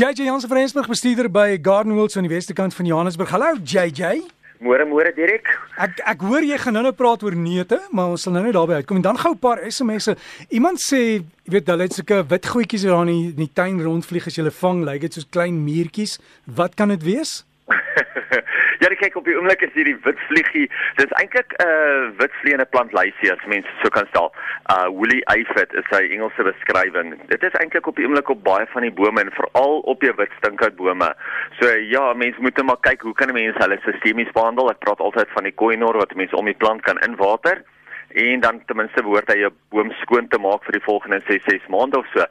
JJ Jansen van Rensburg bestuurder by Garden World aan die weste kant van Johannesburg. Hallo JJ. Môre môre Dirk. Ek ek hoor jy gaan nou-nou praat oor neute, maar ons sal nou net daarby uitkom. En dan gou 'n paar SMS'e. Iemand sê, jy weet, hulle het sulke wit goedjies wat daar in die, in die tuin rondvlieg as jy hulle vang, lyk dit soos klein muurtjies. Wat kan dit wees? ja, kyk op die oomblik is hierdie wit vliegie. Dit is eintlik 'n uh, wit vleiende plant lysie as mense so kan stel. Uh woolly aphid is sy Engelse beskrywing. Dit is eintlik op die oomblik op baie van die bome en veral op jou wit stinkhoutbome. So ja, mense moet net maar kyk hoe kan mense hulle sistemies behandel? Ek praat altyd van die koinor wat mense om die plant kan inwater en dan ten minste behoort hy jou boom skoon te maak vir die volgende 6 6 maande of so.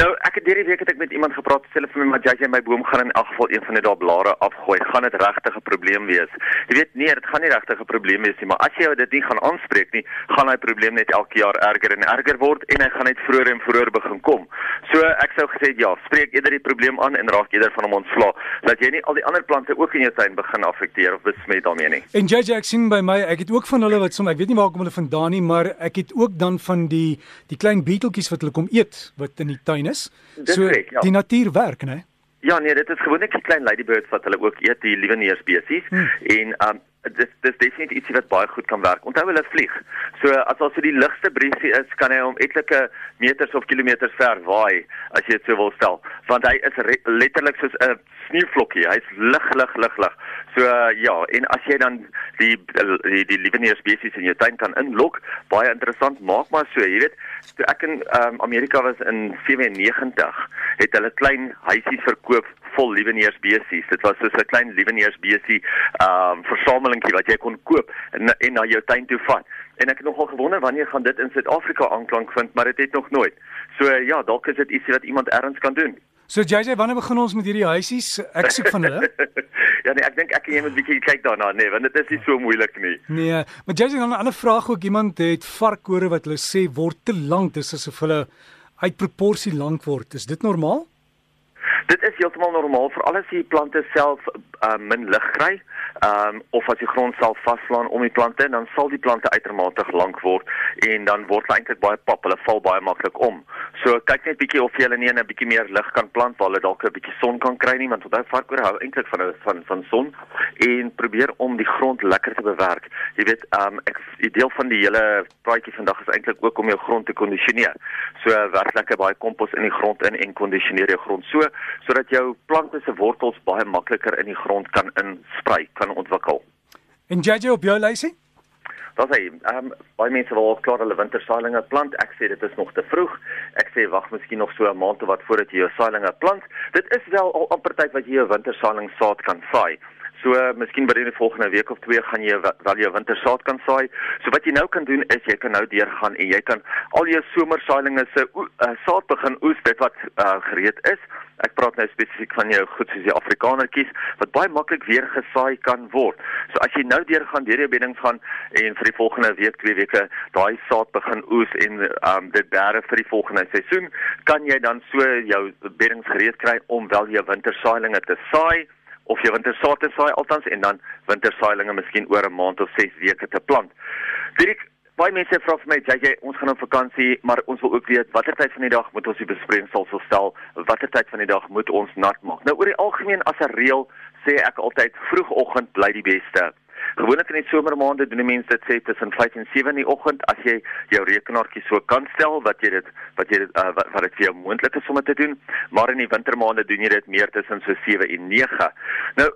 Nou, ek het hierdie week het ek met iemand gepraat, sê hulle vir my maar jy my boom gaan in elk geval een van die dae blare afgooi. Gaan dit regtig 'n probleem wees? Jy weet nee, dit gaan nie regtig 'n probleem wees nie, maar as jy dit nie gaan aanspreek nie, gaan hy probleem net elke jaar erger en erger word en hy gaan net vroeër en vroeër begin kom. So ek sou gesê ja, spreek eerder die probleem aan en raak eerder van hom ontsla, dat jy nie al die ander plante ook in jou tuin begin afekteer of besmet daarmee nie. En JJ ek sien by my, ek het ook van hulle wat som ek weet nie waar kom hulle vandaan nie, maar ek het ook dan van die die klein beeteltjies wat hulle kom eet wat in die tuin is. Dis so correct, ja. die natuur werk, né? Ja, nee, dit is gewoonlik die klein ladybirds wat hulle ook eet, die lieweneer spesies. Hmm. En um dis dis definitief iets wat baie goed kan werk. Onthou hulle vlieg. So as al so die ligste briesie is, kan hy om etlike meters of kilometers ver waai as jy dit so wil stel, want hy is letterlik soos 'n sneeuvlokkie. Hy's lig lig lig lig. So uh, ja, en as jy dan die die die lieweneer spesies in jou tuin kan inlok, baie interessant, maak maar so, jy weet, toe ek in um, Amerika was in 97, het hulle klein huisies verkoop vol lieweneer spesies. Dit was soos 'n klein lieweneer spesies um versamelingkie wat jy kon koop en en na jou tuin toe vat. En ek het nogal gewonder wanneer gaan dit in Suid-Afrika aanklank vind, maar dit het, het nog nooit. So ja, dalk is dit ietsie wat iemand erns kan doen. So JJ, wanneer begin ons met hierdie huisies? Ek soek van hulle. ja nee, ek dink ek en jy moet bietjie kyk daarna, nee, want dit is nie so moeilik nie. Nee, maar JJ, dan 'n ander vraag ook iemand het varkore wat hulle sê word te lank, dis asof hulle uit proporsie lank word. Is dit normaal? Dit is heeltemal normaal vir al die plante self uh, min lig kry um, of as die grond self vaslaan om die plante dan sal die plante uitermate lank word en dan word hulle eintlik baie pap. Hulle val baie maklik om. So kyk net bietjie of jy hulle nie in 'n bietjie meer lig kan plant waar hulle dalk 'n bietjie son kan kry nie want onthou varkoor hou eintlik van van van son en probeer om die grond lekker te bewerk. Jy weet um, ek die deel van die hele praatjie vandag is eintlik ook om jou grond te kondisioneer so werk lekker baie kompos in die grond in en kondisioneer jou grond so sodat jou plante se wortels baie makliker in die grond kan insprei kan ontwikkel. En JJ op jou lysie? Daar sê, ehm um, baie mense wil al klaar hulle wintersaailinge plant. Ek sê dit is nog te vroeg. Ek sê wag miskien nog so 'n maand of wat voordat jy jou saailinge plant. Dit is wel al amper tyd wat jy jou wintersaailing saad kan saai. So miskien binne die volgende week of twee gaan jy wel jou wintersaad kan saai. So wat jy nou kan doen is jy kan nou deurgaan en jy kan al jou somersaailinge se uh, saad begin oes dit wat uh, gereed is. Ek praat nou spesifiek van jou goed soos die Afrikanertjies wat baie maklik weer gesaai kan word. So as jy nou deurgaan deur jou bedding gaan en vir die volgende week, twee weke daai saad begin oes en um, dit bære vir die volgende seisoen, kan jy dan so jou beddings gereed kry om wel jou wintersaailinge te saai of jy wintersaad te saai altans en dan wintersaailinge miskien oor 'n maand of 6 weke te plant. Direk baie mense vra vir my, "Jy jy ons gaan op vakansie, maar ons wil ook weet watter tyd van die dag moet ons die besproeiingsel sou stel? Watter tyd van die dag moet ons nat maak?" Nou oor die algemeen as 'n reël sê ek altyd vroegoggend bly die beste. Gewoonlik in die somermaande doen die mense dit sê tussen 5 en 7 in die oggend as jy jou rekenaartjie so kan stel wat jy dit wat jy dit uh, wat, wat dit vir jou moontlik is om dit te doen, maar in die wintermaande doen jy dit meer tussen so 7 en 9. Nou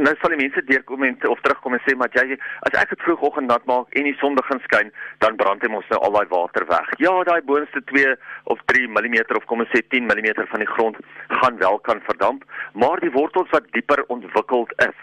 nou sal die mense deurkom en of terugkom en sê maar jy as ek dit vroegoggend nat maak en die son begin skyn dan brand hy mos nou al daai water weg. Ja, daai boonste 2 of 3 mm of kom ons sê 10 mm van die grond gaan wel kan verdamp, maar die wortels wat dieper ontwikkeld is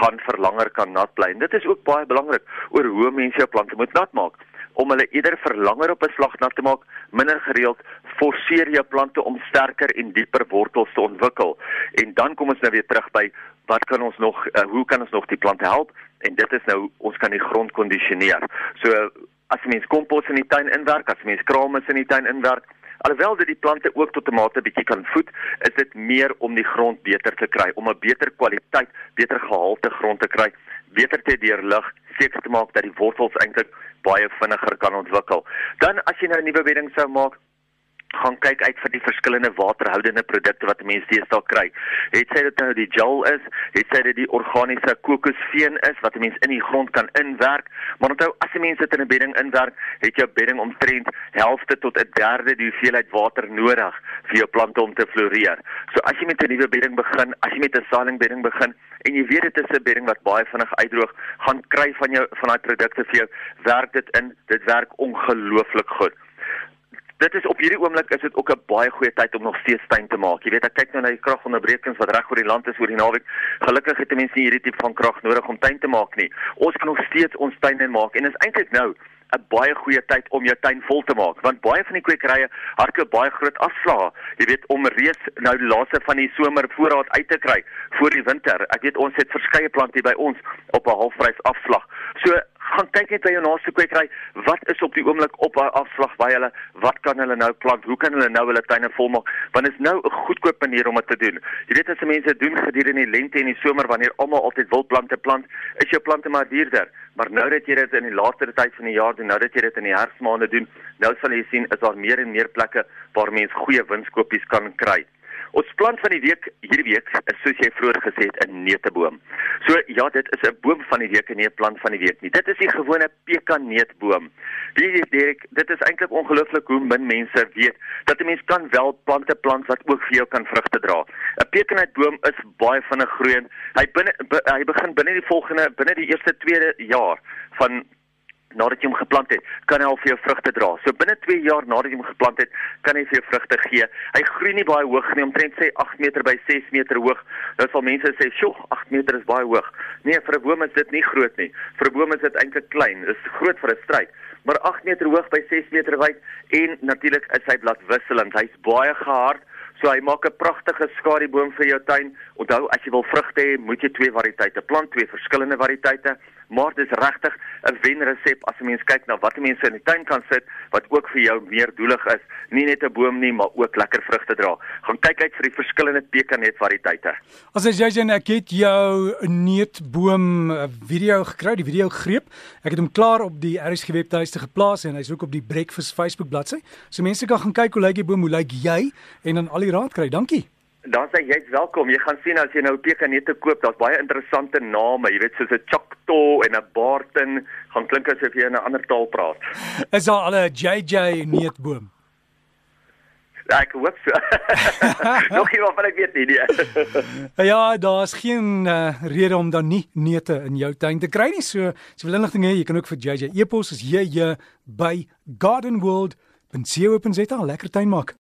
gaan vir langer kan nat bly. En dit is ook baie belangrik oor hoe mense jou plante moet nat maak om hulle eerder vir langer op 'n slag nat te maak, minder gereeld forceer jou plante om sterker en dieper wortels te ontwikkel. En dan kom ons nou weer terug by wat kan ons nog uh, hoe kan ons nog die plante help? En dit is nou ons kan die grond kondisioneer. So as jy mens kompos in die tuin inwerk, as mens kraammes in die tuin inwerk, Alhoewel dit die plante ook tot 'n mate bietjie kan voed, is dit meer om die grond beter te kry, om 'n beter kwaliteit, beter gehalte grond te kry, beter te deurlig, seker te maak dat die wortels eintlik baie vinniger kan ontwikkel. Dan as jy nou 'n nuwe bedding sou maak, gaan kyk uit vir die verskillende waterhoudende produkte wat mense deesdae kry. Het sy dit nou die gel is, het sy dit die organiese kokosveen is wat 'n mens in die grond kan inwerk, maar onthou as 'n mens dit in 'n bedding inwerk, het jou bedding omtrent helfte tot 'n derde die hoeveelheid water nodig vir jou plante om te floreer. So as jy met 'n nuwe bedding begin, as jy met 'n saailing begin en jy weet dit is 'n bedding wat baie vinnig uitdroog, gaan kry van jou van daai produkte vir jou, werk dit in, dit werk ongelooflik goed dit is op hierdie oomblik is dit ook 'n baie goeie tyd om nog steeds tuin te maak. Jy weet ek kyk nou na die kragonderbrekings wat reg oor die land is oor die naweek. Gelukkig het mense nie hierdie tipe van krag nodig om tuin te maak nie. Ons kan nog steeds ons tuine maak en is eintlik nou 'n baie goeie tyd om jou tuin vol te maak want baie van die kwekerye hardloop baie groot afslae. Jy weet om reeds nou die laaste van die somer voorraad uit te kry vir die winter. Ek weet ons het verskeie plante by ons op 'n halfprys afslag. So gaan kyk net by jou naaste kwekery, wat is op die oomblik op haar afslag by hulle? Wat kan hulle nou plant? Hoe kan hulle nou hulle tuine volmaak? Want dit is nou 'n goedkoop manier om dit te doen. Jy weet as mense doen gedurende die lente en die somer wanneer almal altyd wildplante plant, is jou plante maar duurder. Maar nou dat jy dit in die laaste tyd van die jaar doen, nou dat jy dit in die herfsmaande doen, nou sal jy sien is daar meer en meer plekke waar mense goeie winskoopies kan kry. Ons plant van die week hierdie week is soos jy vroeër gesê het 'n neuteboom. So ja, dit is 'n boom van die week en nie 'n plant van die week nie. Dit is die gewone pekaneetboom. Wie weet Derek, dit is eintlik ongelooflik hoe min mense weet dat 'n mens kan wel plante plant wat ook vir jou kan vrugte dra. 'n Pekaneetboom is baie vinnig groeiend. Hy binne hy begin binne die volgende binne die eerste tweede jaar van nadat jy hom geplant het, kan hy al vir jou vrugte dra. So binne 2 jaar nadat jy hom geplant het, kan hy vir jou vrugte gee. Hy groei nie baie hoog nie, omtrent sê 8 meter by 6 meter hoog. Nou sal mense sê, "Sjoe, 8 meter is baie hoog." Nee, vir 'n boom is dit nie groot nie. Vir 'n boom is dit eintlik klein. Dit is groot vir 'n struik. Maar 8 meter hoog by 6 meter wyd en natuurlik is hy bladwisselend. Hy's baie gehard. So hy maak 'n pragtige skadieboom vir jou tuin. Onthou, as jy wil vrugte hê, moet jy twee variëteite plant, twee verskillende variëteite maar dis regtig 'n wenresep as 'n mens kyk na wat mense in die tuin kan sit wat ook vir jou meer doelig is, nie net 'n boom nie, maar ook lekker vrugte dra. Gaan kyk uit vir die verskillende pekanet variëteite. As jy jy net het jou neutboom eh, video gekry, die video greep. Ek het hom klaar op die RSG webtuiste geplaas en hy's ook op die Breakfast Facebook bladsy. So mense kan gaan kyk hoe lyk die boom, hoe lyk jy en dan al die raad kry. Dankie. Dan sê jy's welkom. Jy gaan sien as jy nou pekanette koop, daar's baie interessante name, jy weet soos 'n Choctaw en 'n Barton, gaan klink asof jy in 'n ander taal praat. Is daar al 'n JJ neutboom? Ja, ek hoop so. Nog iemand van ek weet nie. Nee. ja, daar's geen uh, rede om dan nie neute in jou tuin te kry nie. So, as jy wil inligting hê, jy kan ook vir JJ e-pos as jy by gardenworld.co.za lekker tuin maak.